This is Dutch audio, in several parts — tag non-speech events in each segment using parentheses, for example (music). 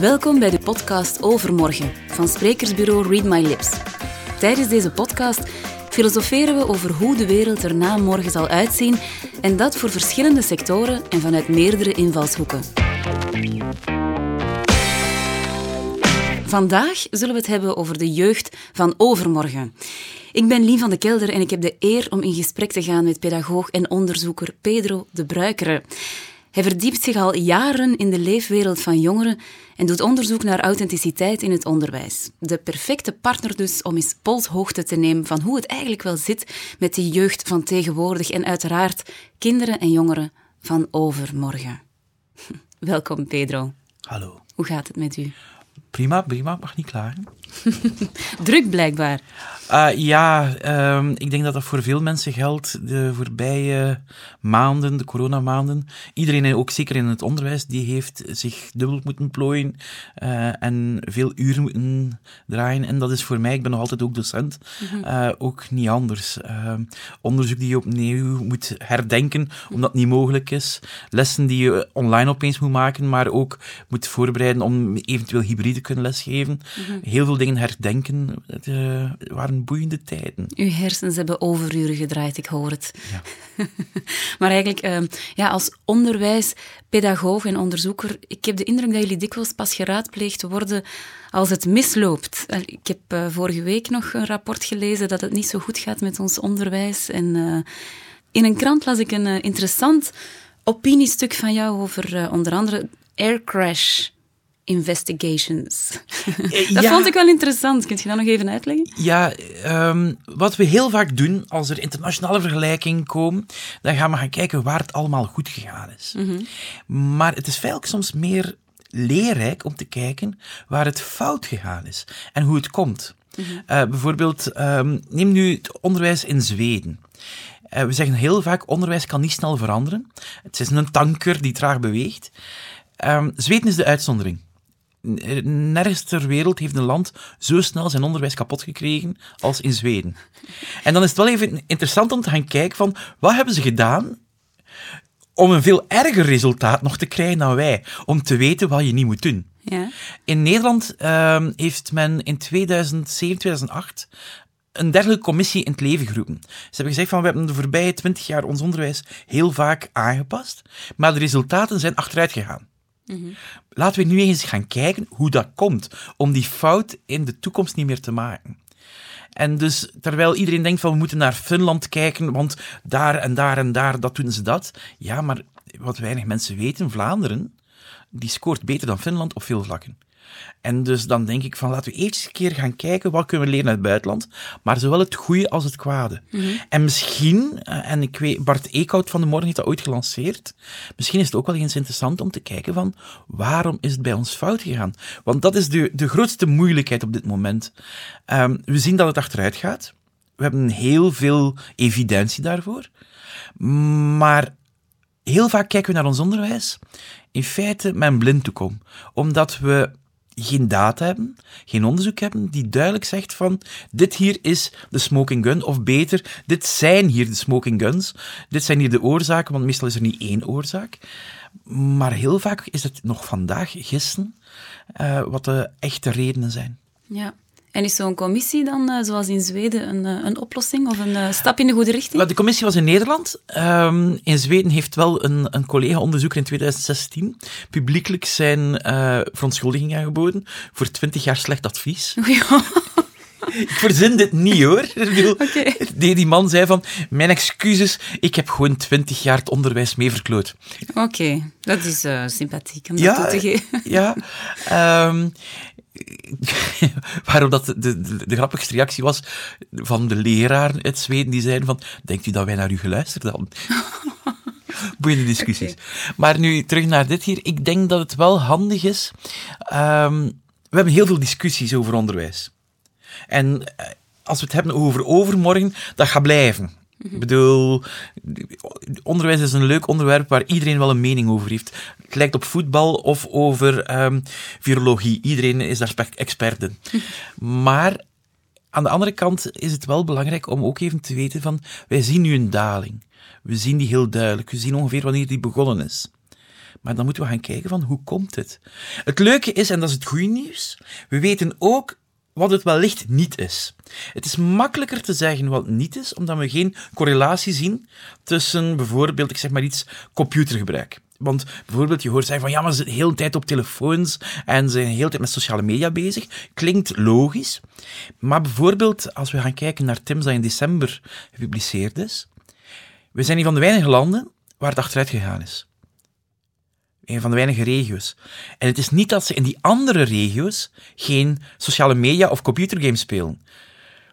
Welkom bij de podcast Overmorgen van sprekersbureau Read My Lips. Tijdens deze podcast filosoferen we over hoe de wereld er na morgen zal uitzien en dat voor verschillende sectoren en vanuit meerdere invalshoeken. Vandaag zullen we het hebben over de jeugd van overmorgen. Ik ben Lien van de Kelder en ik heb de eer om in gesprek te gaan met pedagoog en onderzoeker Pedro de Bruikere. Hij verdiept zich al jaren in de leefwereld van jongeren en doet onderzoek naar authenticiteit in het onderwijs. De perfecte partner dus om eens polshoogte te nemen van hoe het eigenlijk wel zit met de jeugd van tegenwoordig en uiteraard kinderen en jongeren van overmorgen. (laughs) Welkom Pedro. Hallo. Hoe gaat het met u? Prima, prima, mag niet klagen. (laughs) Druk blijkbaar. Uh, ja, um, ik denk dat dat voor veel mensen geldt de voorbije maanden, de coronamaanden. Iedereen, ook zeker in het onderwijs, die heeft zich dubbel moeten plooien uh, en veel uren moeten draaien. En dat is voor mij, ik ben nog altijd ook docent, mm -hmm. uh, ook niet anders. onderzoek die je opnieuw moet herdenken, omdat het niet mogelijk is. Lessen die je online opeens moet maken, maar ook moet voorbereiden om eventueel hybride te kunnen lesgeven. Mm -hmm. Heel veel dingen herdenken. Het waren boeiende tijden. Uw hersens hebben overuren gedraaid, ik hoor het. Ja. (laughs) maar eigenlijk, uh, ja, als onderwijspedagoog en onderzoeker, ik heb de indruk dat jullie dikwijls pas geraadpleegd worden als het misloopt. Ik heb uh, vorige week nog een rapport gelezen dat het niet zo goed gaat met ons onderwijs. En uh, in een krant las ik een interessant opiniestuk van jou over onder andere aircrash investigations. (laughs) dat ja. vond ik wel interessant. Kun je dat nog even uitleggen? Ja, um, wat we heel vaak doen als er internationale vergelijkingen komen, dan gaan we gaan kijken waar het allemaal goed gegaan is. Mm -hmm. Maar het is feitelijk soms meer leerrijk om te kijken waar het fout gegaan is en hoe het komt. Mm -hmm. uh, bijvoorbeeld, um, neem nu het onderwijs in Zweden. Uh, we zeggen heel vaak, onderwijs kan niet snel veranderen. Het is een tanker die traag beweegt. Um, Zweden is de uitzondering nergens ter wereld heeft een land zo snel zijn onderwijs kapot gekregen als in Zweden. En dan is het wel even interessant om te gaan kijken van, wat hebben ze gedaan om een veel erger resultaat nog te krijgen dan wij, om te weten wat je niet moet doen. Ja. In Nederland uh, heeft men in 2007, 2008 een dergelijke commissie in het leven geroepen. Ze hebben gezegd van, we hebben de voorbije twintig jaar ons onderwijs heel vaak aangepast, maar de resultaten zijn achteruit gegaan. Mm Laten we nu eens gaan kijken hoe dat komt, om die fout in de toekomst niet meer te maken. En dus, terwijl iedereen denkt van we moeten naar Finland kijken, want daar en daar en daar, dat doen ze dat. Ja, maar wat weinig mensen weten, Vlaanderen, die scoort beter dan Finland op veel vlakken. En dus dan denk ik van laten we eerst een keer gaan kijken wat kunnen we leren uit het buitenland, maar zowel het goede als het kwade. Mm -hmm. En misschien, en ik weet, Bart Eekhout van de Morgen heeft dat ooit gelanceerd, misschien is het ook wel eens interessant om te kijken van waarom is het bij ons fout gegaan? Want dat is de, de grootste moeilijkheid op dit moment. Um, we zien dat het achteruit gaat. We hebben heel veel evidentie daarvoor. Maar heel vaak kijken we naar ons onderwijs in feite met een blinddoek Omdat we geen data hebben, geen onderzoek hebben die duidelijk zegt van dit hier is de smoking gun, of beter, dit zijn hier de smoking guns, dit zijn hier de oorzaken, want meestal is er niet één oorzaak. Maar heel vaak is het nog vandaag gissen uh, wat de echte redenen zijn. Ja. En is zo'n commissie dan, uh, zoals in Zweden, een, uh, een oplossing of een uh, stap in de goede richting? De commissie was in Nederland. Um, in Zweden heeft wel een, een collega-onderzoeker in 2016 publiekelijk zijn verontschuldiging aangeboden voor 20 jaar slecht advies. (laughs) Ja. Ik verzin dit niet hoor. (laughs) Okay. Die, die man zei van, mijn excuses, ik heb gewoon 20 jaar het onderwijs mee verkloot. Oké, okay. dat is sympathiek om ja, dat toe te geven. Ja, um, (laughs) (laughs) waarop dat de, de, de, grappigste reactie was van de leraar uit Zweden, die zeiden van, denkt u dat wij naar u geluisterd hadden? (laughs) Boeiende discussies. Okay. Maar nu, terug naar dit hier. Ik denk dat het wel handig is. Um, we hebben heel veel discussies over onderwijs. En als we het hebben over overmorgen, dat gaat blijven. Ik bedoel, onderwijs is een leuk onderwerp waar iedereen wel een mening over heeft. Het lijkt op voetbal of over um, virologie. Iedereen is daar expert in. (laughs) Maar aan de andere kant is het wel belangrijk om ook even te weten van, wij zien nu een daling. We zien die heel duidelijk. We zien ongeveer wanneer die begonnen is. Maar dan moeten we gaan kijken van hoe komt het? Het leuke is, en dat is het goede nieuws, we weten ook wat het wellicht niet is. Het is makkelijker te zeggen wat het niet is, omdat we geen correlatie zien tussen bijvoorbeeld, ik zeg maar iets, computergebruik. Want bijvoorbeeld, je hoort zeggen van ja, maar ze zijn de hele tijd op telefoons en ze zijn de hele tijd met sociale media bezig. Klinkt logisch. Maar bijvoorbeeld, als we gaan kijken naar Tim's dat in december gepubliceerd is, we zijn een van de weinige landen waar het achteruit gegaan is. Een van de weinige regio's. En het is niet dat ze in die andere regio's geen sociale media of computergames spelen.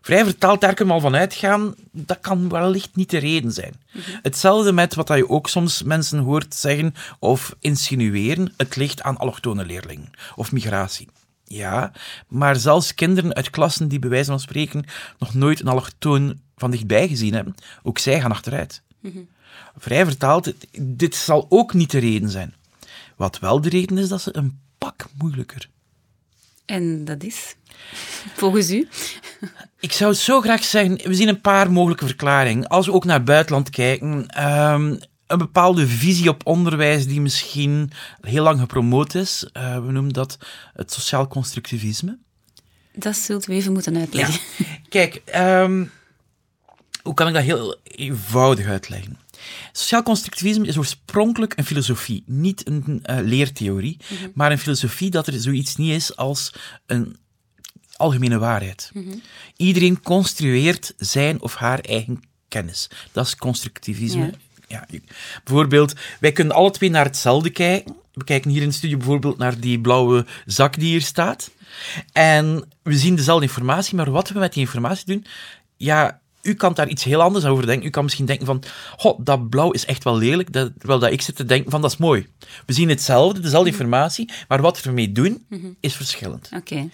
Vrij vertaald, daar kunnen we al van uitgaan, dat kan wellicht niet de reden zijn. Hetzelfde met wat je ook soms mensen hoort zeggen of insinueren, het ligt aan allochtone leerlingen of migratie. Ja, maar zelfs kinderen uit klassen die bij wijze van spreken nog nooit een allochtoon van dichtbij gezien hebben, ook zij gaan achteruit. Vrij vertaald, dit zal ook niet de reden zijn. Wat wel de reden is dat ze een pak moeilijker. En dat is, volgens u? Ik zou het zo graag zeggen, we zien een paar mogelijke verklaringen. Als we ook naar het buitenland kijken, ehm, een bepaalde visie op onderwijs die misschien heel lang gepromoot is. Uh, we noemen dat het sociaal constructivisme. Dat zult u even moeten uitleggen. Ja. Kijk, um, hoe kan ik dat heel eenvoudig uitleggen? Sociaal constructivisme is oorspronkelijk een filosofie, niet een uh, leertheorie, mm -hmm. maar een filosofie dat er zoiets niet is als een algemene waarheid. Mm -hmm. Iedereen construeert zijn of haar eigen kennis. Dat is constructivisme. Ja. Ja, bijvoorbeeld, wij kunnen alle twee naar hetzelfde kijken. We kijken hier in de studio bijvoorbeeld naar die blauwe zak die hier staat. En we zien dezelfde informatie, maar wat we met die informatie doen, ja, u kan daar iets heel anders over denken. U kan misschien denken van, god, dat blauw is echt wel lelijk, dat, terwijl dat ik zit te denken van, dat is mooi. We zien hetzelfde, dezelfde informatie, maar wat we ermee doen, mm -hmm. is verschillend. Okay.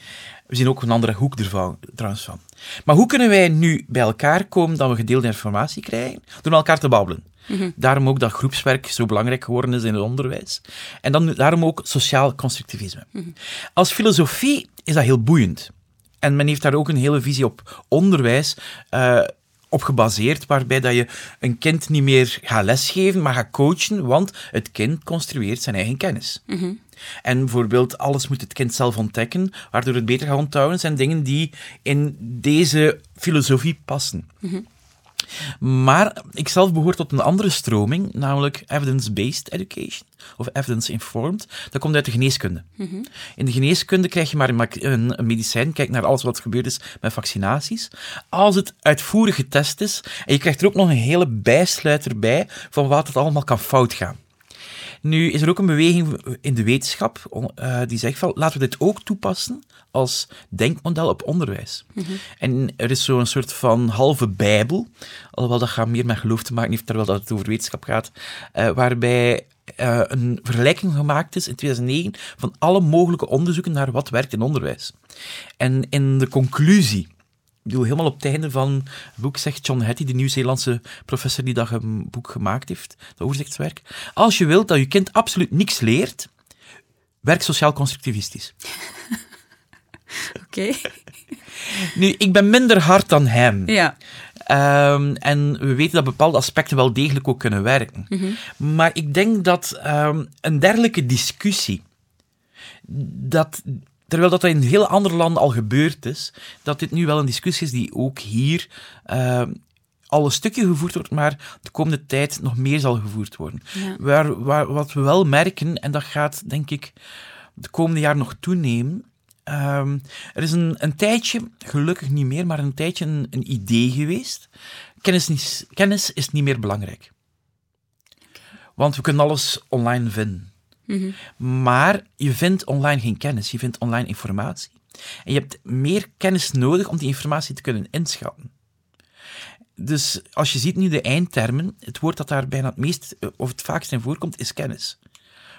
We zien ook een andere hoek ervan, trouwens van. Maar hoe kunnen wij nu bij elkaar komen dat we gedeelde informatie krijgen? Door met elkaar te babbelen. Mm -hmm. Daarom ook dat groepswerk zo belangrijk geworden is in het onderwijs. En dan, daarom ook sociaal constructivisme. Mm -hmm. Als filosofie is dat heel boeiend. En men heeft daar ook een hele visie op onderwijs uh, op gebaseerd, waarbij dat je een kind niet meer gaat lesgeven, maar gaat coachen, want het kind construeert zijn eigen kennis. Mm -hmm. En bijvoorbeeld, alles moet het kind zelf ontdekken, waardoor het beter gaat onthouden, zijn dingen die in deze filosofie passen. Mm -hmm. Maar ik zelf behoor tot een andere stroming, namelijk evidence-based education, of evidence-informed. Dat komt uit de geneeskunde. Mm -hmm. In de geneeskunde krijg je maar een, een medicijn, kijk naar alles wat gebeurd is met vaccinaties. Als het uitvoerig getest is, en je krijgt er ook nog een hele bijsluiter bij van wat het allemaal kan fout gaan. Nu is er ook een beweging in de wetenschap uh, die zegt van laten we dit ook toepassen als denkmodel op onderwijs. Mm -hmm. En er is zo'n soort van halve bijbel, alhoewel dat gaat meer met geloof te maken heeft, terwijl dat het over wetenschap gaat, uh, waarbij uh, een vergelijking gemaakt is in 2009 van alle mogelijke onderzoeken naar wat werkt in onderwijs. En in de conclusie bedoel, helemaal op het einde van het boek zegt John Hattie, de Nieuw-Zeelandse professor die dat een boek gemaakt heeft, dat overzichtswerk. Als je wilt dat je kind absoluut niks leert, werk sociaal constructivistisch. (laughs) Oké. Okay. Nu, ik ben minder hard dan hem. Ja. Um, en we weten dat bepaalde aspecten wel degelijk ook kunnen werken. Mm -hmm. Maar ik denk dat um, een dergelijke discussie, dat terwijl dat in heel andere landen al gebeurd is, dat dit nu wel een discussie is die ook hier uh, al een stukje gevoerd wordt, maar de komende tijd nog meer zal gevoerd worden. Ja. Waar, waar, wat we wel merken, en dat gaat denk ik de komende jaar nog toenemen, um, er is een, een tijdje, gelukkig niet meer, maar een tijdje een, een idee geweest. Kennis, niet, kennis is niet meer belangrijk. Want we kunnen alles online vinden. Mm -hmm. Maar je vindt online geen kennis, je vindt online informatie. En je hebt meer kennis nodig om die informatie te kunnen inschatten. Dus als je ziet nu de eindtermen, het woord dat daar bijna het meest of het vaakst in voorkomt, is kennis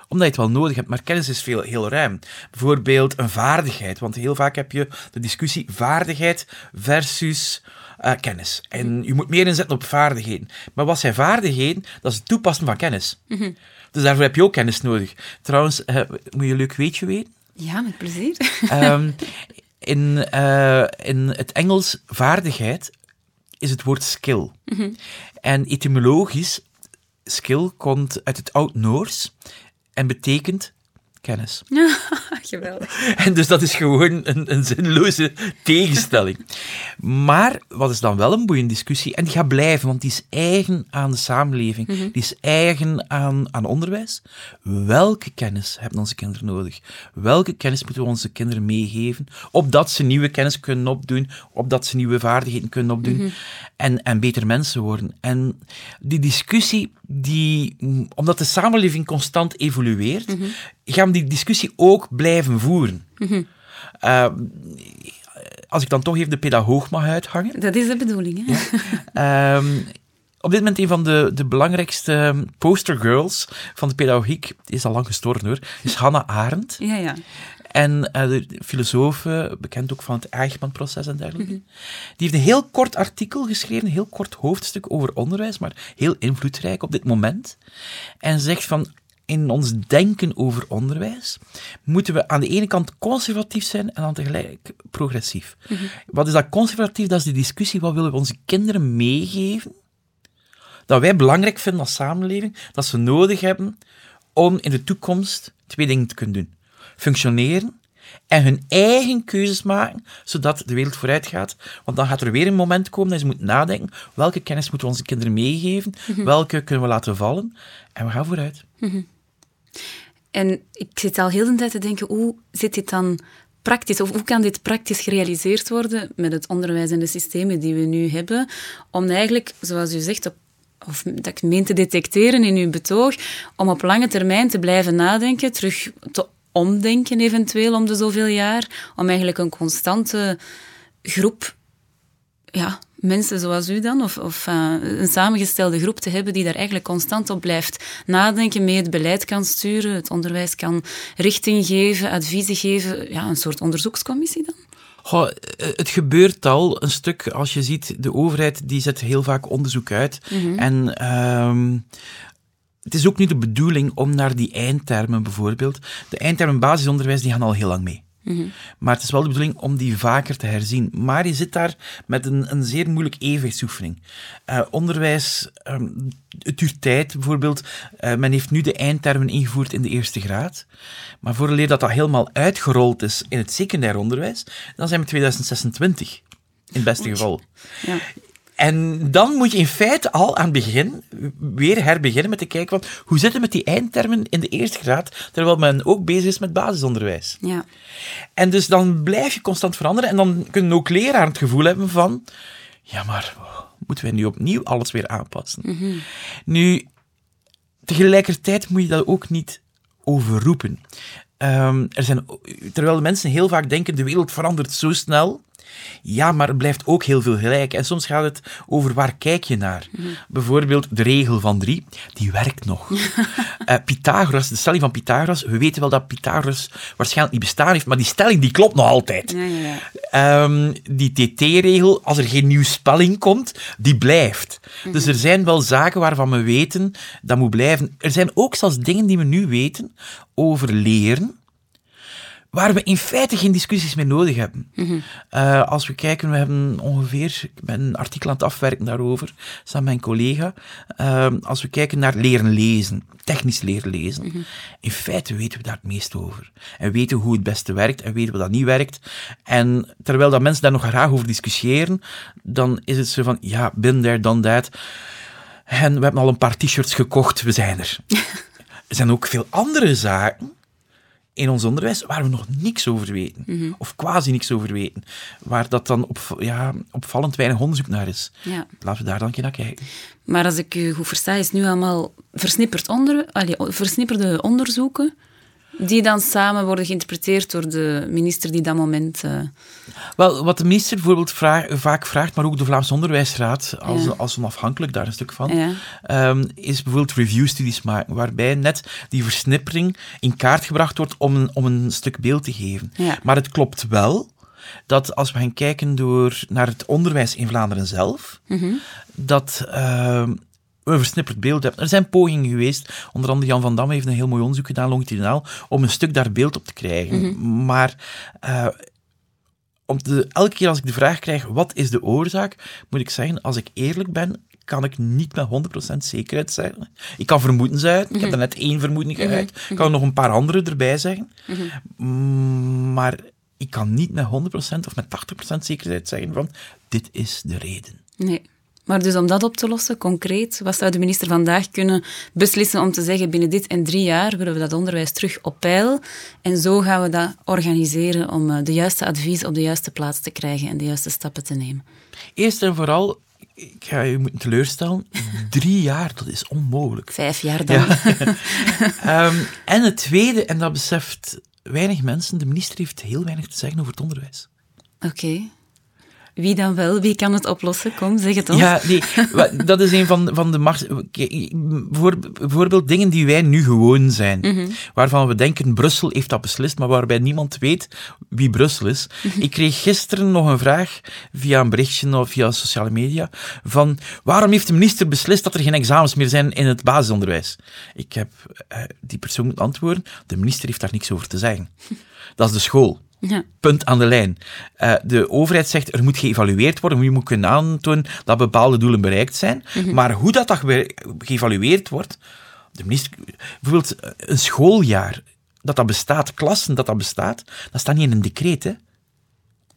omdat je het wel nodig hebt, maar kennis is veel, heel ruim. Bijvoorbeeld een vaardigheid, want heel vaak heb je de discussie vaardigheid versus uh, kennis. En je moet meer inzetten op vaardigheden. Maar wat zijn vaardigheden? Dat is het toepassen van kennis. Mm -hmm. Dus daarvoor heb je ook kennis nodig. Trouwens, uh, moet je een leuk weetje weten? Ja, met plezier. um, (laughs) in, uh, in het Engels vaardigheid is het woord skill. En etymologisch, skill komt uit het Oud-Noors en betekent kennis. (laughs) Geweldig. En dus dat is gewoon een, een zinloze tegenstelling. Maar wat is dan wel een boeiende discussie? En die gaat blijven, want die is eigen aan de samenleving. Die is eigen aan, aan onderwijs. Welke kennis hebben onze kinderen nodig? Welke kennis moeten we onze kinderen meegeven? Opdat ze nieuwe kennis kunnen opdoen, opdat ze nieuwe vaardigheden kunnen opdoen en, en beter mensen worden. En die discussie, die, omdat de samenleving constant evolueert, gaan we die discussie ook blijven voeren. Uh, als ik dan toch even de pedagoog mag uithangen. Dat is de bedoeling, hè? Ja. Um, op dit moment een van de, de belangrijkste postergirls van de pedagogiek, die is al lang gestorven hoor, is Hannah Arendt. Ja, ja. En uh, de filosoof, bekend ook van het Eichmann-proces en dergelijke, mm -hmm. die heeft een heel kort artikel geschreven, een heel kort hoofdstuk over onderwijs, maar heel invloedrijk op dit moment. En zegt van, in ons denken over onderwijs moeten we aan de ene kant conservatief zijn en dan tegelijk progressief. Mm -hmm. Wat is dat conservatief? Dat is de discussie, wat willen we onze kinderen meegeven? Dat wij belangrijk vinden als samenleving, dat ze nodig hebben om in de toekomst twee dingen te kunnen doen. Functioneren en hun eigen keuzes maken, zodat de wereld vooruit gaat. Want dan gaat er weer een moment komen dat ze moeten nadenken, welke kennis moeten we onze kinderen meegeven, -hmm. welke kunnen we laten vallen, en we gaan vooruit. Mm -hmm. En ik zit al heel de tijd te denken, hoe zit dit dan praktisch, of hoe kan dit praktisch gerealiseerd worden met het onderwijs en de systemen die we nu hebben, om eigenlijk, zoals u zegt, of dat ik meen te detecteren in uw betoog, om op lange termijn te blijven nadenken, terug te omdenken eventueel om de zoveel jaar, om eigenlijk een constante groep ja, mensen zoals u dan, of, of uh, een samengestelde groep te hebben die daar eigenlijk constant op blijft nadenken, mee het beleid kan sturen, het onderwijs kan richting geven, adviezen geven, ja, een soort onderzoekscommissie dan? Goh, het gebeurt al een stuk. Als je ziet, de overheid die zet heel vaak onderzoek uit. Mm -hmm. En um, het is ook niet de bedoeling om naar die eindtermen bijvoorbeeld. De eindtermen basisonderwijs die gaan al heel lang mee. Mm -hmm. Maar het is wel de bedoeling om die vaker te herzien. Maar je zit daar met een, een zeer moeilijk evenwichtsoefening. Uh, onderwijs, um, het duurt tijd bijvoorbeeld. Uh, men heeft nu de eindtermen ingevoerd in de eerste graad. Maar vooraleer dat dat helemaal uitgerold is in het secundair onderwijs, dan zijn we 2026. In het beste geval. Ja. En dan moet je in feite al aan het begin weer herbeginnen met te kijken van hoe zit het met die eindtermen in de eerste graad, terwijl men ook bezig is met basisonderwijs. Ja. En dus dan blijf je constant veranderen en dan kunnen ook leraren het gevoel hebben van ja, maar moeten wij nu opnieuw alles weer aanpassen? Mm -hmm. Nu, tegelijkertijd moet je dat ook niet overroepen. Um, er zijn, terwijl de mensen heel vaak denken, de wereld verandert zo snel. Ja, maar er blijft ook heel veel gelijk. En soms gaat het over waar kijk je naar. Mhm. Mm. Bijvoorbeeld de regel van drie, die werkt nog. uh, (laughs) Pythagoras, de stelling van Pythagoras, we weten wel dat Pythagoras waarschijnlijk niet bestaan heeft, maar die stelling die klopt nog altijd. Ja, ja, ja. Um, die TT-regel, als er geen nieuw spelling komt, die blijft. Mm -hmm. Dus er zijn wel zaken waarvan we weten dat moet blijven. Er zijn ook zelfs dingen die we nu weten over leren waar we in feite geen discussies meer nodig hebben. Mm -hmm. uh, als we kijken, we hebben ongeveer, ik ben een artikel aan het afwerken daarover, samen met mijn collega. Uh, als we kijken naar leren lezen, technisch leren lezen, Mhm. mm -hmm. in feite weten we daar het meest over. En weten hoe het beste werkt en weten wat dat niet werkt. En terwijl dat mensen daar nog graag over discussiëren, dan is het zo van, ja, been there, done that. En we hebben al een paar t-shirts gekocht, we zijn er. (laughs) er zijn ook veel andere zaken in ons onderwijs waar we nog niks over weten. Mhm. Mm -hmm. Of quasi niks over weten. Waar dat dan op, ja, opvallend weinig onderzoek naar is. Ja. Laten we daar dan een keer naar kijken. Maar als ik u goed versta, is nu allemaal versnipperd onder, allee, versnipperde onderzoeken die dan samen worden geïnterpreteerd door de minister die dat moment... Uh... Wel, wat de minister bijvoorbeeld vraag, vaak vraagt, maar ook de Vlaamse Onderwijsraad, als, Ja. als onafhankelijk daar een stuk van, Ja. ehm, is bijvoorbeeld review-studies maken, waarbij net die versnippering in kaart gebracht wordt om een, om een stuk beeld te geven. Ja. Maar het klopt wel dat als we gaan kijken door, naar het onderwijs in Vlaanderen zelf, Mhm. dat ehm, een versnipperd beeld hebben. Er zijn pogingen geweest, onder andere Jan van Damme heeft een heel mooi onderzoek gedaan, longitudinaal, om een stuk daar beeld op te krijgen. Maar eh, om te, elke keer als ik de vraag krijg, wat is de oorzaak, moet ik zeggen, als ik eerlijk ben, kan ik niet met 100% zekerheid zeggen. Ik kan vermoedens uit. Ik heb er net één vermoeden geuit. Ik kan nog een paar andere erbij zeggen. Mm, Maar ik kan niet met 100% of met 80% zekerheid zeggen van dit is de reden. Nee. Maar dus om dat op te lossen, concreet, wat zou de minister vandaag kunnen beslissen om te zeggen, binnen dit en drie jaar willen we dat onderwijs terug op peil en zo gaan we dat organiseren om eh, de juiste advies op de juiste plaats te krijgen en de juiste stappen te nemen. Eerst en vooral, ik ga je moeten teleurstellen, drie jaar, dat is onmogelijk. Vijf jaar dan. Ja. (laughs) Ehm, en het tweede, en dat beseft weinig mensen, de minister heeft heel weinig te zeggen over het onderwijs. Oké. Wie dan wel? Wie kan het oplossen? Kom, zeg het ons. Ja, nee, (laughs) dat is een van, van de mars. Voor- Bijvoorbeeld dingen die wij nu gewoon zijn. Waarvan we denken, Brussel heeft dat beslist, maar waarbij niemand weet wie Brussel is. Ik kreeg gisteren nog een vraag via een berichtje of via sociale media van waarom heeft de minister beslist dat er geen examens meer zijn in het basisonderwijs? Ik heb eh, die persoon moeten antwoorden, de minister heeft daar niks over te zeggen. Dat is de school. Ja. Punt aan de lijn. Eh, de overheid zegt er moet geëvalueerd worden, je moet kunnen aantonen dat bepaalde doelen bereikt zijn. Maar hoe dat, dat ge- geëvalueerd wordt, de minister, bijvoorbeeld eh, een schooljaar, dat dat bestaat, klassen dat dat bestaat, dat staat niet in een decreet. Hè?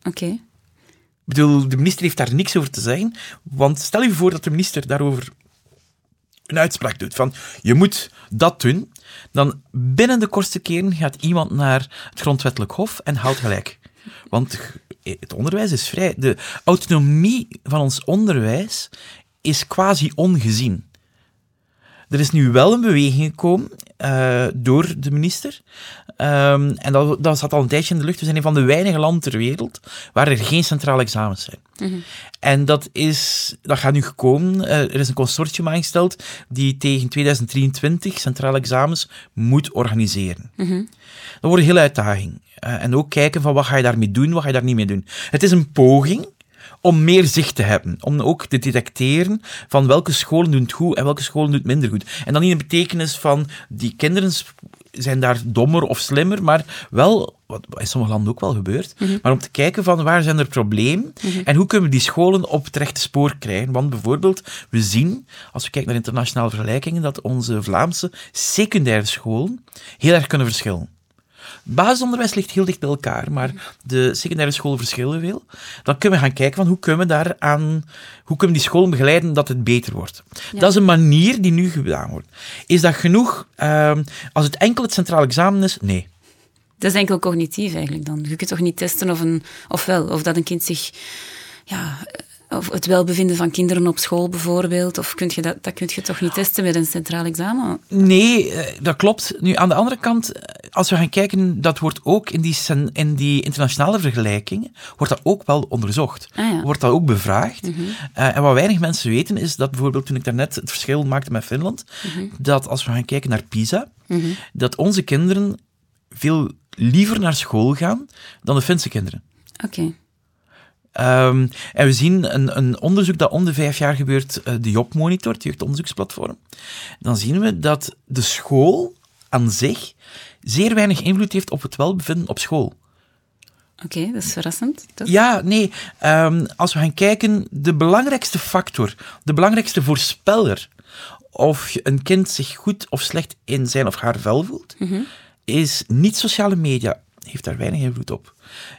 Oké. Ik bedoel, de minister heeft daar niks over te zeggen, want stel je voor dat de minister daarover een uitspraak doet van je moet dat doen, dan binnen de kortste keren gaat iemand naar het grondwettelijk hof en haalt gelijk. Want het onderwijs is vrij. De autonomie van ons onderwijs is quasi ongezien. Er is nu wel een beweging gekomen eh, door de minister. Ehm, en dat, dat zat al een tijdje in de lucht. We zijn een van de weinige landen ter wereld waar er geen centrale examens zijn. En dat, is, dat gaat nu gekomen. Eh, er is een consortium aangesteld die tegen 2023 centrale examens moet organiseren. Dat wordt een hele uitdaging. Eh, en ook kijken van wat ga je daarmee doen, wat ga je daar niet mee doen. Het is een poging om meer zicht te hebben. Om ook te detecteren van welke scholen doen het goed en welke scholen doen het minder goed. En dan niet in de betekenis van die kinderen zijn daar dommer of slimmer, maar wel, wat in sommige landen ook wel gebeurt, maar om te kijken van waar zijn er problemen en hoe kunnen we die scholen op het rechte spoor krijgen. Want bijvoorbeeld, we zien, als we kijken naar internationale vergelijkingen, dat onze Vlaamse secundaire scholen heel erg kunnen verschillen. Basisonderwijs ligt heel dicht bij elkaar, maar de secundaire scholen verschillen veel. Dan kunnen we gaan kijken van hoe kunnen we daaraan, hoe kunnen we die scholen begeleiden dat het beter wordt. Dat is een manier die nu gedaan wordt. Is dat genoeg? Ehm, als het enkel het centraal examen is, nee. Dat is enkel cognitief eigenlijk dan. Je kunt toch niet testen of, een, of wel, of dat een kind zich... Ja, of het welbevinden van kinderen op school bijvoorbeeld. Of kun je dat, dat kun je toch niet testen met een centraal examen? Nee, eh, dat klopt. Nu, aan de andere kant, eh, als we gaan kijken, dat wordt ook in die, in die internationale vergelijkingen, wordt dat ook wel onderzocht. Ah, ja. Wordt dat ook bevraagd. Eh, en wat weinig mensen weten, is dat bijvoorbeeld toen ik daarnet het verschil maakte met Finland, dat als we gaan kijken naar PISA, dat onze kinderen veel liever naar school gaan dan de Finse kinderen. Oké. Ehm, en we zien een, een onderzoek dat om de vijf jaar gebeurt, eh, de Job Monitor, het jeugdonderzoeksplatform. Dan zien we dat de school aan zich zeer weinig invloed heeft op het welbevinden op school. Oké, dat is verrassend. toch? Ja, nee. ehm, als we gaan kijken, de belangrijkste factor, de belangrijkste voorspeller of een kind zich goed of slecht in zijn of haar vel voelt, is niet sociale media, heeft daar weinig invloed op.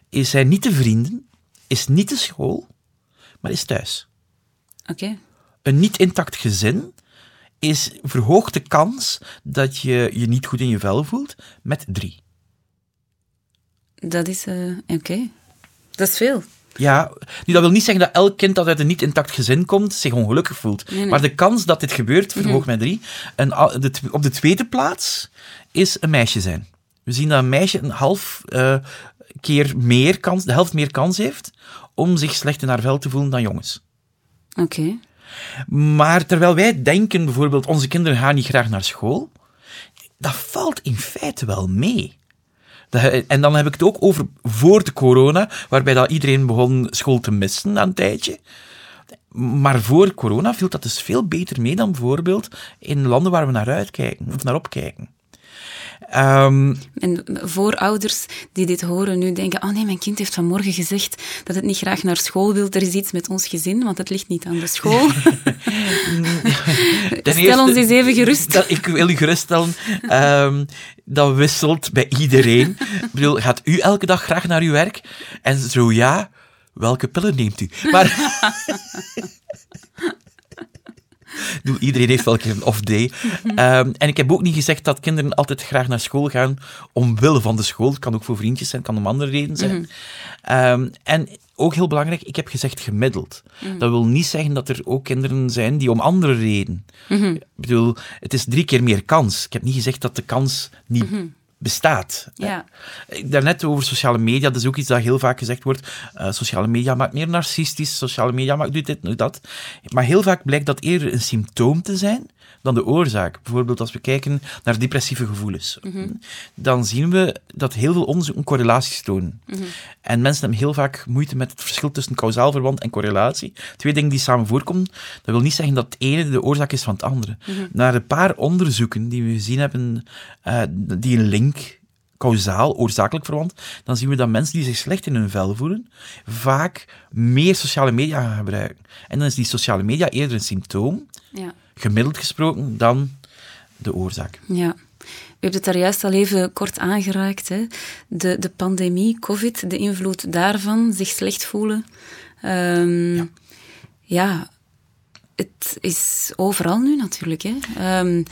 Is zijn niet de vrienden, is niet de school, maar is thuis. Oké. Een niet intact gezin is verhoogt de kans dat je je niet goed in je vel voelt met drie. Dat is... eh, Oké. Dat is veel. Ja, nu, dat wil niet zeggen dat elk kind dat uit een niet intact gezin komt zich ongelukkig voelt. Nee, nee. Maar de kans dat dit gebeurt verhoogt met drie. En op de tweede plaats is een meisje zijn. We zien dat een meisje een half eh, keer meer kans, de helft meer kans heeft om zich slecht in haar vel te voelen dan jongens. Oké. Maar terwijl wij denken bijvoorbeeld, onze kinderen gaan niet graag naar school, dat valt in feite wel mee. En dan heb ik het ook over voor de corona, waarbij dat iedereen begon school te missen een tijdje. Maar voor corona viel dat dus veel beter mee dan bijvoorbeeld in landen waar we naar uitkijken, of naar opkijken. Ehm, En voorouders die dit horen nu denken, oh nee, mijn kind heeft vanmorgen gezegd dat het niet graag naar school wil. Er is iets met ons gezin, want het ligt niet aan de school. (laughs) Stel eerste- ons eens even gerust. Dat, ik wil u geruststellen, ehm, dat wisselt bij iedereen. Ik bedoel, gaat u elke dag graag naar uw werk? En zo ja, welke pillen neemt u? Maar... (laughs) (laughs) Iedereen heeft wel een keer een off-day. Ehm, en ik heb ook niet gezegd dat kinderen altijd graag naar school gaan omwille van de school. Het kan ook voor vriendjes zijn, het kan om andere redenen zijn. Ehm, en ook heel belangrijk, ik heb gezegd gemiddeld. Dat wil niet zeggen dat er ook kinderen zijn die om andere redenen. Ik bedoel, het is drie keer meer kans. Ik heb niet gezegd dat de kans niet bestaat. Ja. Daarnet over sociale media, dat is ook iets dat heel vaak gezegd wordt. eh, sociale media maakt meer narcistisch, sociale media maakt dit, doet dat. Maar heel vaak blijkt dat eerder een symptoom te zijn dan de oorzaak. Bijvoorbeeld als we kijken naar depressieve gevoelens. Dan zien we dat heel veel onderzoeken correlaties tonen. En mensen hebben heel vaak moeite met het verschil tussen kausaal verband en correlatie. Twee dingen die samen voorkomen, dat wil niet zeggen dat het ene de oorzaak is van het andere. Naar een paar onderzoeken die we gezien hebben, eh, die een link kausaal, oorzakelijk verwant, dan zien we dat mensen die zich slecht in hun vel voelen, vaak meer sociale media gaan gebruiken. En dan is die sociale media eerder een symptoom, Ja. Gemiddeld gesproken, dan de oorzaak. Ja. U hebt het daar juist al even kort aangeraakt. Hè? De, de pandemie, COVID, de invloed daarvan, zich slecht voelen. Ehm, Ja. ja. het is overal nu natuurlijk. Hè?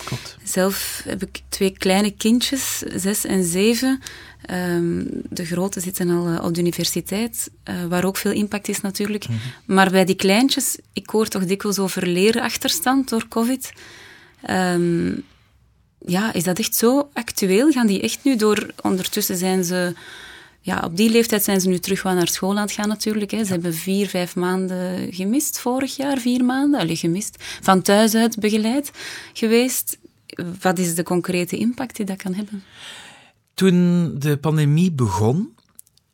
Klopt. zelf heb ik twee kleine kindjes, zes en zeven. Ehm, de grote zitten al eh, op de universiteit, eh, waar ook veel impact is natuurlijk. Maar bij die kleintjes, ik hoor toch dikwijls over leerachterstand door COVID. Ehm, ja, is dat echt zo actueel? Gaan die echt nu door... Ondertussen zijn ze... Ja, op die leeftijd zijn ze nu terug wel naar school aan het gaan natuurlijk. Hè. Ze hebben vier, vijf maanden gemist vorig jaar, vier maanden. Allee, gemist. Van thuis uit begeleid geweest. Wat is de concrete impact die dat kan hebben? Toen de pandemie begon,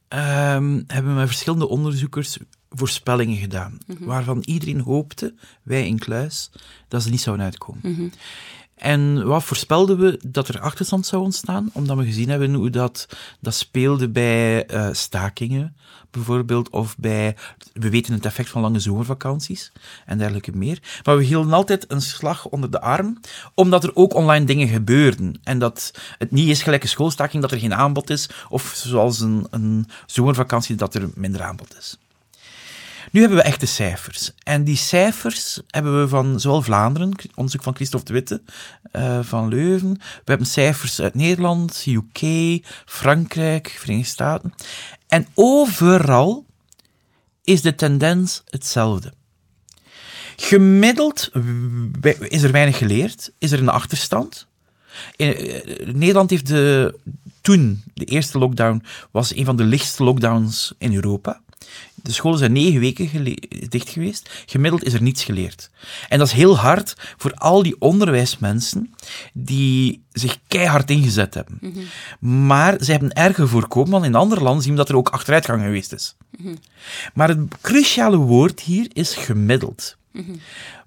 ehm, hebben we verschillende onderzoekers voorspellingen gedaan, waarvan iedereen hoopte, wij in Kluis, dat ze niet zouden uitkomen. En wat voorspelden we? Dat er achterstand zou ontstaan, omdat we gezien hebben hoe dat, dat speelde bij eh, stakingen, bijvoorbeeld, of bij, we weten het effect van lange zomervakanties en dergelijke meer. Maar we hielden altijd een slag onder de arm, omdat er ook online dingen gebeurden. En dat het niet is gelijk een schoolstaking dat er geen aanbod is, of zoals een, een zomervakantie dat er minder aanbod is. Nu hebben we echte cijfers. En die cijfers hebben we van zowel Vlaanderen, onderzoek van Christophe de Witte eh, van Leuven. We hebben cijfers uit Nederland, UK, Frankrijk, Verenigde Staten. En overal is de tendens hetzelfde. Gemiddeld is er weinig geleerd, is er een achterstand. In, eh, Nederland heeft de, toen, de eerste lockdown, was een van de lichtste lockdowns in Europa. De scholen zijn negen weken dicht geweest. Gemiddeld is er niets geleerd. En dat is heel hard voor al die onderwijsmensen die zich keihard ingezet hebben. Maar ze hebben erger voorkomen, want in andere landen zien we dat er ook achteruitgang geweest is. Maar het cruciale woord hier is gemiddeld.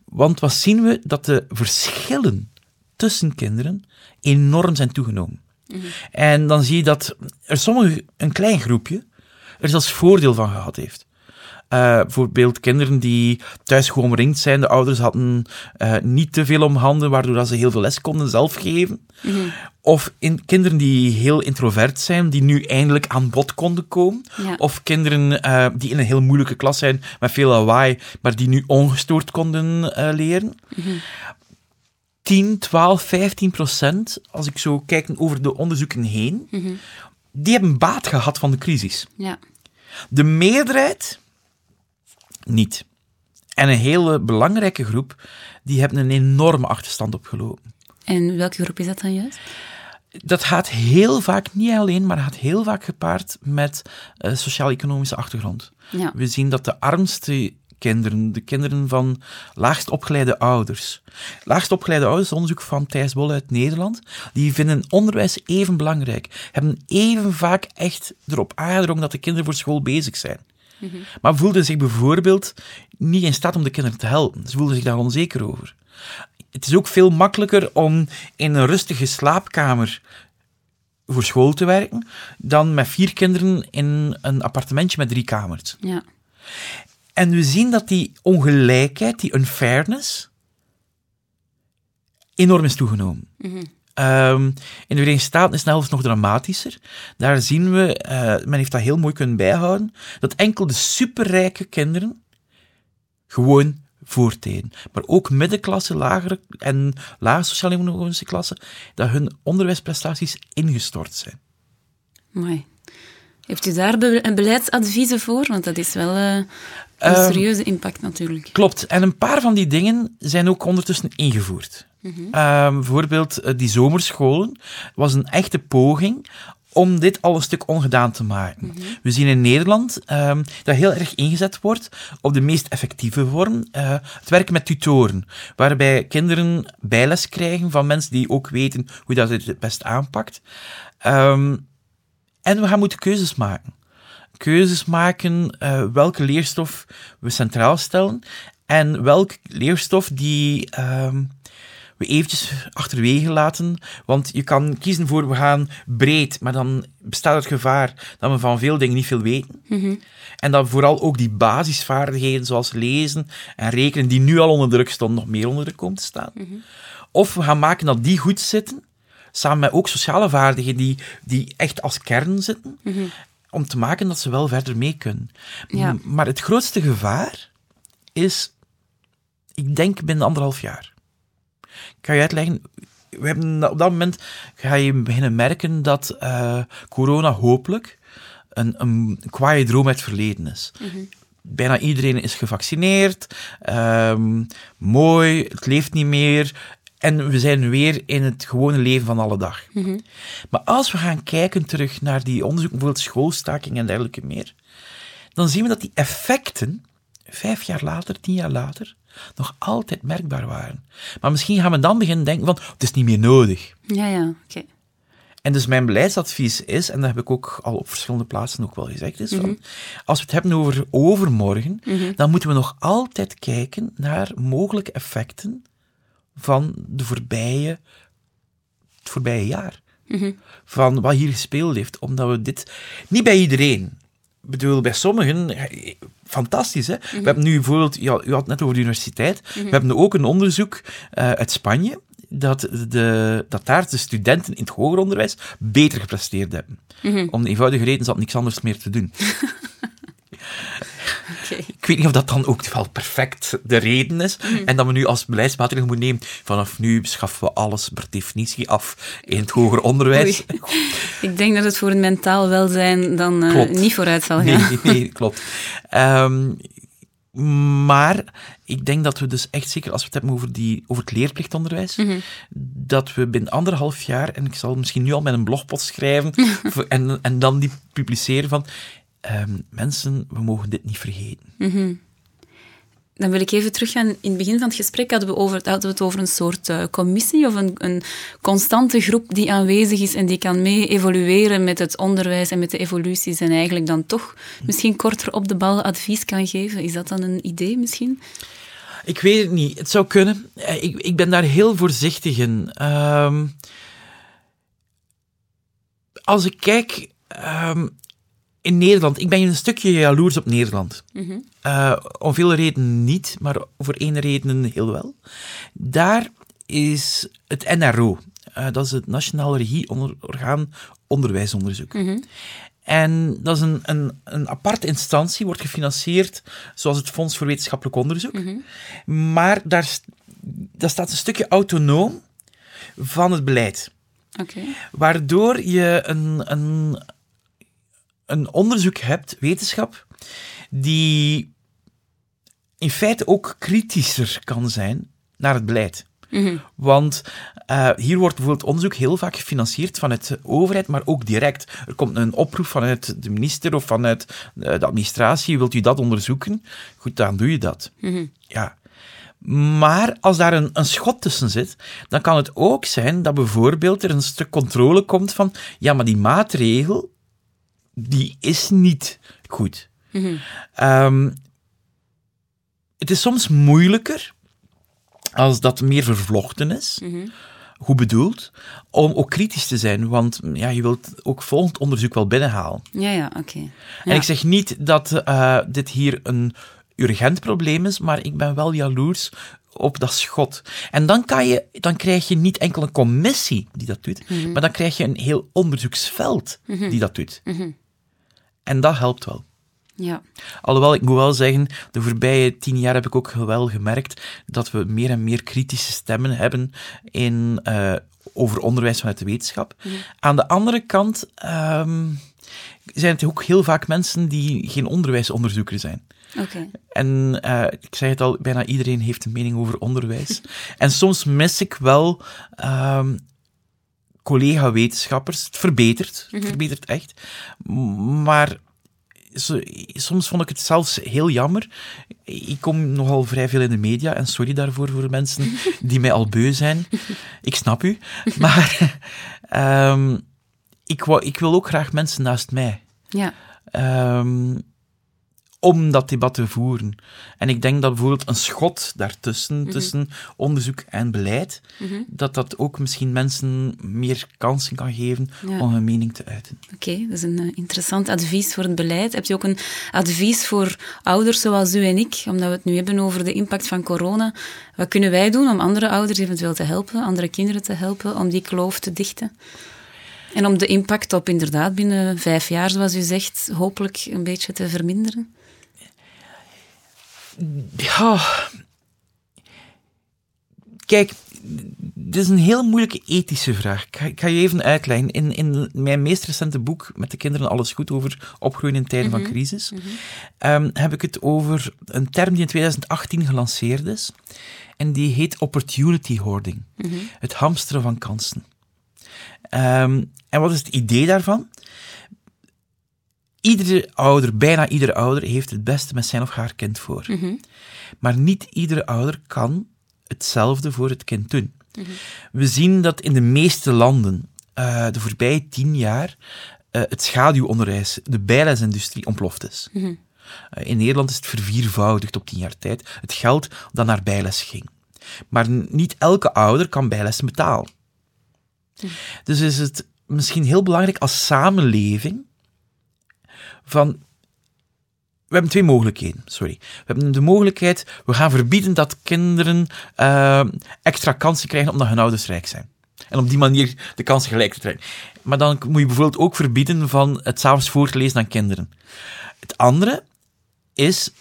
Want wat zien we? Dat de verschillen tussen kinderen enorm zijn toegenomen. En dan zie je dat er sommige, een klein groepje, er zelfs voordeel van gehad heeft. Eh, bijvoorbeeld kinderen die thuis gewoon omringd zijn. De ouders hadden eh, niet te veel om handen, waardoor dat ze heel veel les konden zelf geven. Of in, kinderen die heel introvert zijn, die nu eindelijk aan bod konden komen. Ja. Of kinderen eh, die in een heel moeilijke klas zijn, met veel lawaai, maar die nu ongestoord konden leren. 10, 12, 15 procent, als ik zo kijk over de onderzoeken heen, die hebben baat gehad van de crisis. Ja. De meerderheid niet. En een hele belangrijke groep, die hebben een enorme achterstand opgelopen. En welke groep is dat dan juist? Dat gaat heel vaak, niet alleen, maar gaat heel vaak gepaard met eh, sociaal-economische achtergrond. Ja. We zien dat de armste kinderen, de kinderen van laagst opgeleide ouders, laagst opgeleide ouders, onderzoek van Thijs Bolle uit Nederland, die vinden onderwijs even belangrijk, hebben even vaak echt erop aangedrongen dat de kinderen voor school bezig zijn. Maar voelden zich bijvoorbeeld niet in staat om de kinderen te helpen. Ze voelden zich daar onzeker over. Het is ook veel makkelijker om in een rustige slaapkamer voor school te werken dan met vier kinderen in een appartementje met drie kamers. Ja. En we zien dat die ongelijkheid, die unfairness, enorm is toegenomen. Ehm, in de Verenigde Staten is het zelfs nog dramatischer. Daar zien we, eh, men heeft dat heel mooi kunnen bijhouden, dat enkel de superrijke kinderen gewoon voortijden. Maar ook middenklasse, lagere en lage sociaal-economische klasse, dat hun onderwijsprestaties ingestort zijn. Mooi. Heeft u daar be beleidsadviezen voor? Want dat is wel eh, een Ehm, serieuze impact natuurlijk. Klopt. En een paar van die dingen zijn ook ondertussen ingevoerd. Ehm, bijvoorbeeld eh, die zomerscholen was een echte poging om dit al een stuk ongedaan te maken. We zien in Nederland ehm, dat heel erg ingezet wordt op de meest effectieve vorm, eh, het werken met tutoren, waarbij kinderen bijles krijgen van mensen die ook weten hoe dat het het best aanpakt. Ehm, en we gaan moeten keuzes maken. Keuzes maken eh, welke leerstof we centraal stellen en welke leerstof die we eventjes achterwege laten. Want je kan kiezen voor we gaan breed, maar dan bestaat het gevaar dat we van veel dingen niet veel weten. En dat vooral ook die basisvaardigheden zoals lezen en rekenen, die nu al onder druk stonden, nog meer onder druk komen te staan. Of we gaan maken dat die goed zitten, samen met ook sociale vaardigheden die, die echt als kern zitten, om te maken dat ze wel verder mee kunnen. Ja. Maar het grootste gevaar is, ik denk binnen anderhalf jaar. Ik ga je uitleggen. We hebben, op dat moment ga je beginnen merken dat eh, corona hopelijk een, een kwaaie droom uit het verleden is. Bijna iedereen is gevaccineerd. ehm, mooi, het leeft niet meer. En we zijn weer in het gewone leven van alle dag. Maar als we gaan kijken terug naar die onderzoeken, bijvoorbeeld schoolstaking en dergelijke meer, dan zien we dat die effecten vijf jaar later, tien jaar later, nog altijd merkbaar waren. Maar misschien gaan we dan beginnen denken van, het is niet meer nodig. Ja, ja, oké. En dus mijn beleidsadvies is, en dat heb ik ook al op verschillende plaatsen ook wel gezegd, is van, als we het hebben over overmorgen, dan moeten we nog altijd kijken naar mogelijke effecten van de voorbije, het voorbije jaar. Van wat hier gespeeld heeft, omdat we dit... Niet bij iedereen. Ik bedoel, bij sommigen... Fantastisch, hè? We hebben nu bijvoorbeeld... Ja, u had het net over de universiteit. We hebben ook een onderzoek eh, uit Spanje dat, de, dat daar de studenten in het hoger onderwijs beter gepresteerd hebben. Om de eenvoudige reden, ze hadden niks anders meer te doen. (laughs) Ik weet niet of dat dan ook wel perfect de reden is. En dat we nu als beleidsmaatregel moeten nemen, vanaf nu schaffen we alles per definitie af in het hoger onderwijs. Oei. Ik denk dat het voor het mentaal welzijn dan eh, niet vooruit zal gaan. Nee, nee, klopt. Ehm, maar ik denk dat we dus echt zeker, als we het hebben over, die, over het leerplichtonderwijs, dat we binnen anderhalf jaar, en ik zal misschien nu al met een blogpost schrijven, (laughs) en, en dan die publiceren van, ehm, mensen, we mogen dit niet vergeten. Dan wil ik even teruggaan. In het begin van het gesprek hadden we, over, hadden we het over een soort eh, commissie of een, een constante groep die aanwezig is en die kan mee evolueren met het onderwijs en met de evoluties en eigenlijk dan toch misschien korter op de bal advies kan geven. Is dat dan een idee misschien? Ik weet het niet. Het zou kunnen. Eh, Ik, ik ben daar heel voorzichtig in. Ehm, als ik kijk ehm, in Nederland, ik ben een stukje jaloers op Nederland. Eh, om veel redenen niet, maar voor één reden heel wel. Daar is het NRO, eh, dat is het Nationaal Regieorgaan Onderwijsonderzoek. En dat is een, een, een aparte instantie, wordt gefinancierd zoals het Fonds voor Wetenschappelijk Onderzoek. Maar daar, dat staat een stukje autonoom van het beleid. Waardoor je een, een, een onderzoek hebt, wetenschap, die in feite ook kritischer kan zijn naar het beleid. Want eh, hier wordt bijvoorbeeld onderzoek heel vaak gefinancierd vanuit de overheid, maar ook direct. Er komt een oproep vanuit de minister of vanuit eh, de administratie, wilt u dat onderzoeken? Goed, dan doe je dat. Ja. Maar als daar een, een schot tussen zit, dan kan het ook zijn dat bijvoorbeeld er een stuk controle komt van, ja, maar die maatregel, die is niet goed. Ehm, het is soms moeilijker als dat meer vervlochten is. goed bedoeld, om ook kritisch te zijn, want ja, je wilt ook volgend onderzoek wel binnenhalen. Ja, ja, oké. En Ja. ik zeg niet dat eh, dit hier een urgent probleem is, maar ik ben wel jaloers op dat schot. En dan, kan je, dan krijg je niet enkel een commissie die dat doet, Mhm. maar dan krijg je een heel onderzoeksveld die dat doet. Mhm. En dat helpt wel. Ja. Alhoewel, ik moet wel zeggen, de voorbije tien jaar heb ik ook wel gemerkt dat we meer en meer kritische stemmen hebben in, eh, over onderwijs vanuit de wetenschap. Aan de andere kant ehm, zijn het ook heel vaak mensen die geen onderwijsonderzoeker zijn. En eh, ik zei het al, bijna iedereen heeft een mening over onderwijs. (laughs) en soms mis ik wel ehm, collega-wetenschappers. Het verbetert, het verbetert echt. Maar so- soms vond ik het zelfs heel jammer. Ik kom nogal vrij veel in de media, en sorry daarvoor voor mensen (laughs) die mij al beu zijn. Ik snap u. Maar (laughs) ehm, ik, wou, ik wil ook graag mensen naast mij Ja. ehm, om dat debat te voeren. En ik denk dat bijvoorbeeld een schot daartussen, tussen onderzoek en beleid, dat dat ook misschien mensen meer kansen kan geven Ja. om hun mening te uiten. Oké, dat is een eh, interessant advies voor het beleid. Heb je ook een advies voor ouders zoals u en ik, omdat we het nu hebben over de impact van corona? Wat kunnen wij doen om andere ouders eventueel te helpen, andere kinderen te helpen, om die kloof te dichten? En om de impact op inderdaad binnen vijf jaar, zoals u zegt, hopelijk een beetje te verminderen? Ja. Kijk, dit is een heel moeilijke ethische vraag. Ik ga, ik ga je even uitleggen. In, in mijn meest recente boek met de kinderen Alles Goed over opgroeien in tijden van crisis, ehm, heb ik het over een term die in 2018 gelanceerd is. En die heet opportunity hoarding. Het hamsteren van kansen. Ehm, en wat is het idee daarvan? Iedere ouder, bijna iedere ouder, heeft het beste met zijn of haar kind voor. Maar niet iedere ouder kan hetzelfde voor het kind doen. We zien dat in de meeste landen eh, de voorbije tien jaar eh, het schaduwonderwijs, de bijlesindustrie, ontploft is. Eh, in Nederland is het verviervoudigd op tien jaar tijd. Het geld dat naar bijles ging. Maar niet elke ouder kan bijlessen betalen. Dus is het misschien heel belangrijk als samenleving van we hebben twee mogelijkheden, sorry. We hebben de mogelijkheid, we gaan verbieden dat kinderen eh, extra kansen krijgen omdat hun ouders rijk zijn. En op die manier de kansen gelijk te trekken. Maar dan moet je bijvoorbeeld ook verbieden van het s'avonds voor te lezen aan kinderen. Het andere is,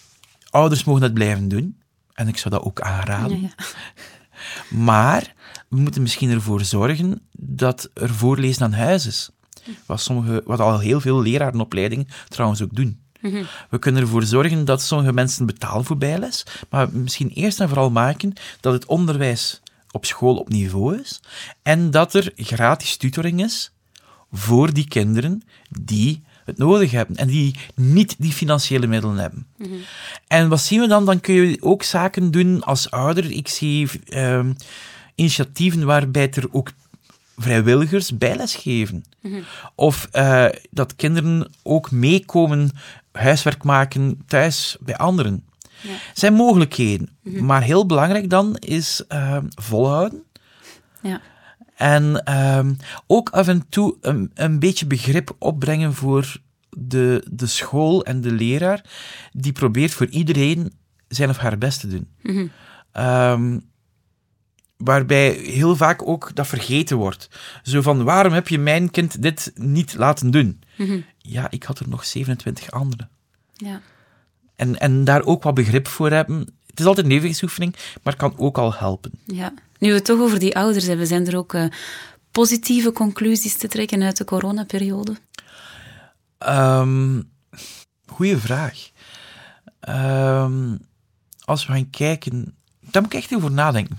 ouders mogen dat blijven doen. En ik zou dat ook aanraden. Ja, ja. Maar we moeten misschien ervoor zorgen dat er voorlezen aan huis is. Wat, sommige, wat al heel veel lerarenopleidingen trouwens ook doen. We kunnen ervoor zorgen dat sommige mensen betalen voor bijles, maar misschien eerst en vooral maken dat het onderwijs op school op niveau is en dat er gratis tutoring is voor die kinderen die het nodig hebben en die niet die financiële middelen hebben. En wat zien we dan? Dan kun je ook zaken doen als ouder. Ik zie ehm, initiatieven waarbij er ook vrijwilligers bijles geven. Of eh, dat kinderen ook meekomen huiswerk maken thuis bij anderen. Ja. zijn mogelijkheden. Maar heel belangrijk dan is ehm, volhouden. Ja. En ehm, ook af en toe een, een beetje begrip opbrengen voor de, de school en de leraar, die probeert voor iedereen zijn of haar best te doen. Ehm, waarbij heel vaak ook dat vergeten wordt. Zo van, waarom heb je mijn kind dit niet laten doen? Ja, ik had er nog 27 anderen. ja. En, en daar ook wat begrip voor hebben. Het is altijd een evenwichtsoefening, maar het kan ook al helpen. Ja. Nu we het toch over die ouders hebben, zijn er ook eh, positieve conclusies te trekken uit de coronaperiode? Ehm goeie vraag. Ehm, als we gaan kijken... Daar moet ik echt over nadenken.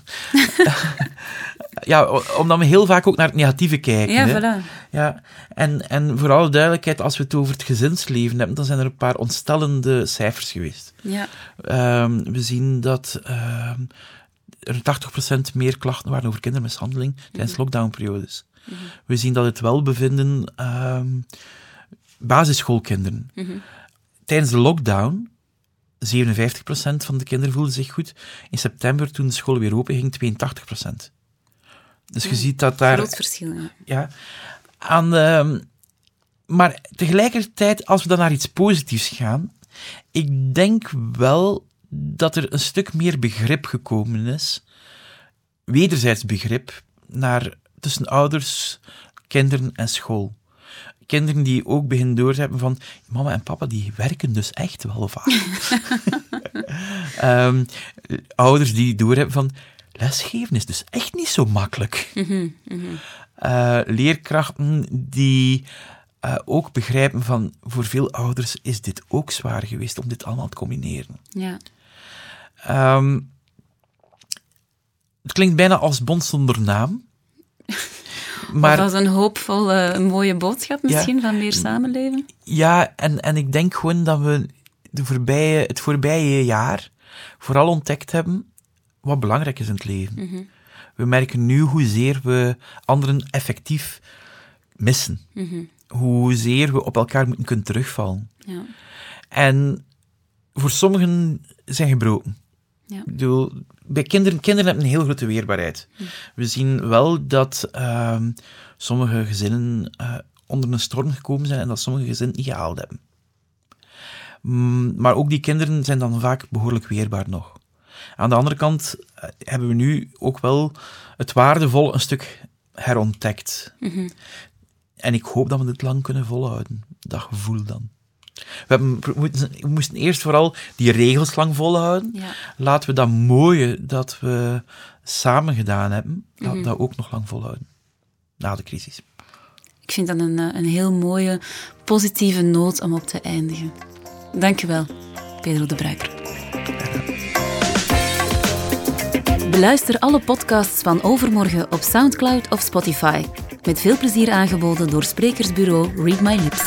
(laughs) ja, omdat we heel vaak ook naar het negatieve kijken. Ja, hè. voilà. Ja, en, en voor alle duidelijkheid, als we het over het gezinsleven hebben, dan zijn er een paar ontstellende cijfers geweest. Ja. Ehm, we zien dat ehm, er 80% meer klachten waren over kindermishandeling tijdens lockdownperiodes. We zien dat het welbevinden ehm basisschoolkinderen. Tijdens de lockdown, 57% van de kinderen voelden zich goed. In september, toen de school weer open ging, 82%. Dus je ziet dat daar... Groot verschil, ja. Ja. Aan, ehm, maar tegelijkertijd, als we dan naar iets positiefs gaan, ik denk wel dat er een stuk meer begrip gekomen is, wederzijds begrip, naar, tussen ouders, kinderen en school. Kinderen die ook beginnen door te hebben van, mama en papa die werken dus echt wel vaak. (laughs) (laughs) Ehm, ouders die doorhebben van, lesgeven is dus echt niet zo makkelijk. Eh, leerkrachten die eh, ook begrijpen van, voor veel ouders is dit ook zwaar geweest om dit allemaal te combineren. ja. Ehm, het klinkt bijna als bond zonder naam. (laughs) Maar, dat is een hoopvol, een mooie boodschap misschien van meer samenleven. ja, en, en ik denk gewoon dat we de voorbije, het voorbije jaar vooral ontdekt hebben wat belangrijk is in het leven. We merken nu hoezeer we anderen effectief missen. Hoezeer we op elkaar moeten kunnen terugvallen. Ja. En voor sommigen zijn gebroken. Ja. Ik bedoel, bij kinderen, kinderen hebben een heel grote weerbaarheid. We zien wel dat ehm, sommige gezinnen eh, onder een storm gekomen zijn en dat sommige gezinnen niet gehaald hebben. Mm, maar ook die kinderen zijn dan vaak behoorlijk weerbaar nog. Aan de andere kant eh, hebben we nu ook wel het waardevolle een stuk herontdekt. En ik hoop dat we dit lang kunnen volhouden, dat gevoel dan. We, we, moesten eerst vooral die regels lang volhouden. Ja. Laten we dat mooie dat we samen gedaan hebben, dat, dat ook nog lang volhouden. Na de crisis. Ik vind dat een, een heel mooie, positieve noot om op te eindigen. Dank u wel, Pedro de Bruiker. Beluister alle podcasts van Overmorgen op Soundcloud of Spotify. Met veel plezier aangeboden door sprekersbureau Read My Lips.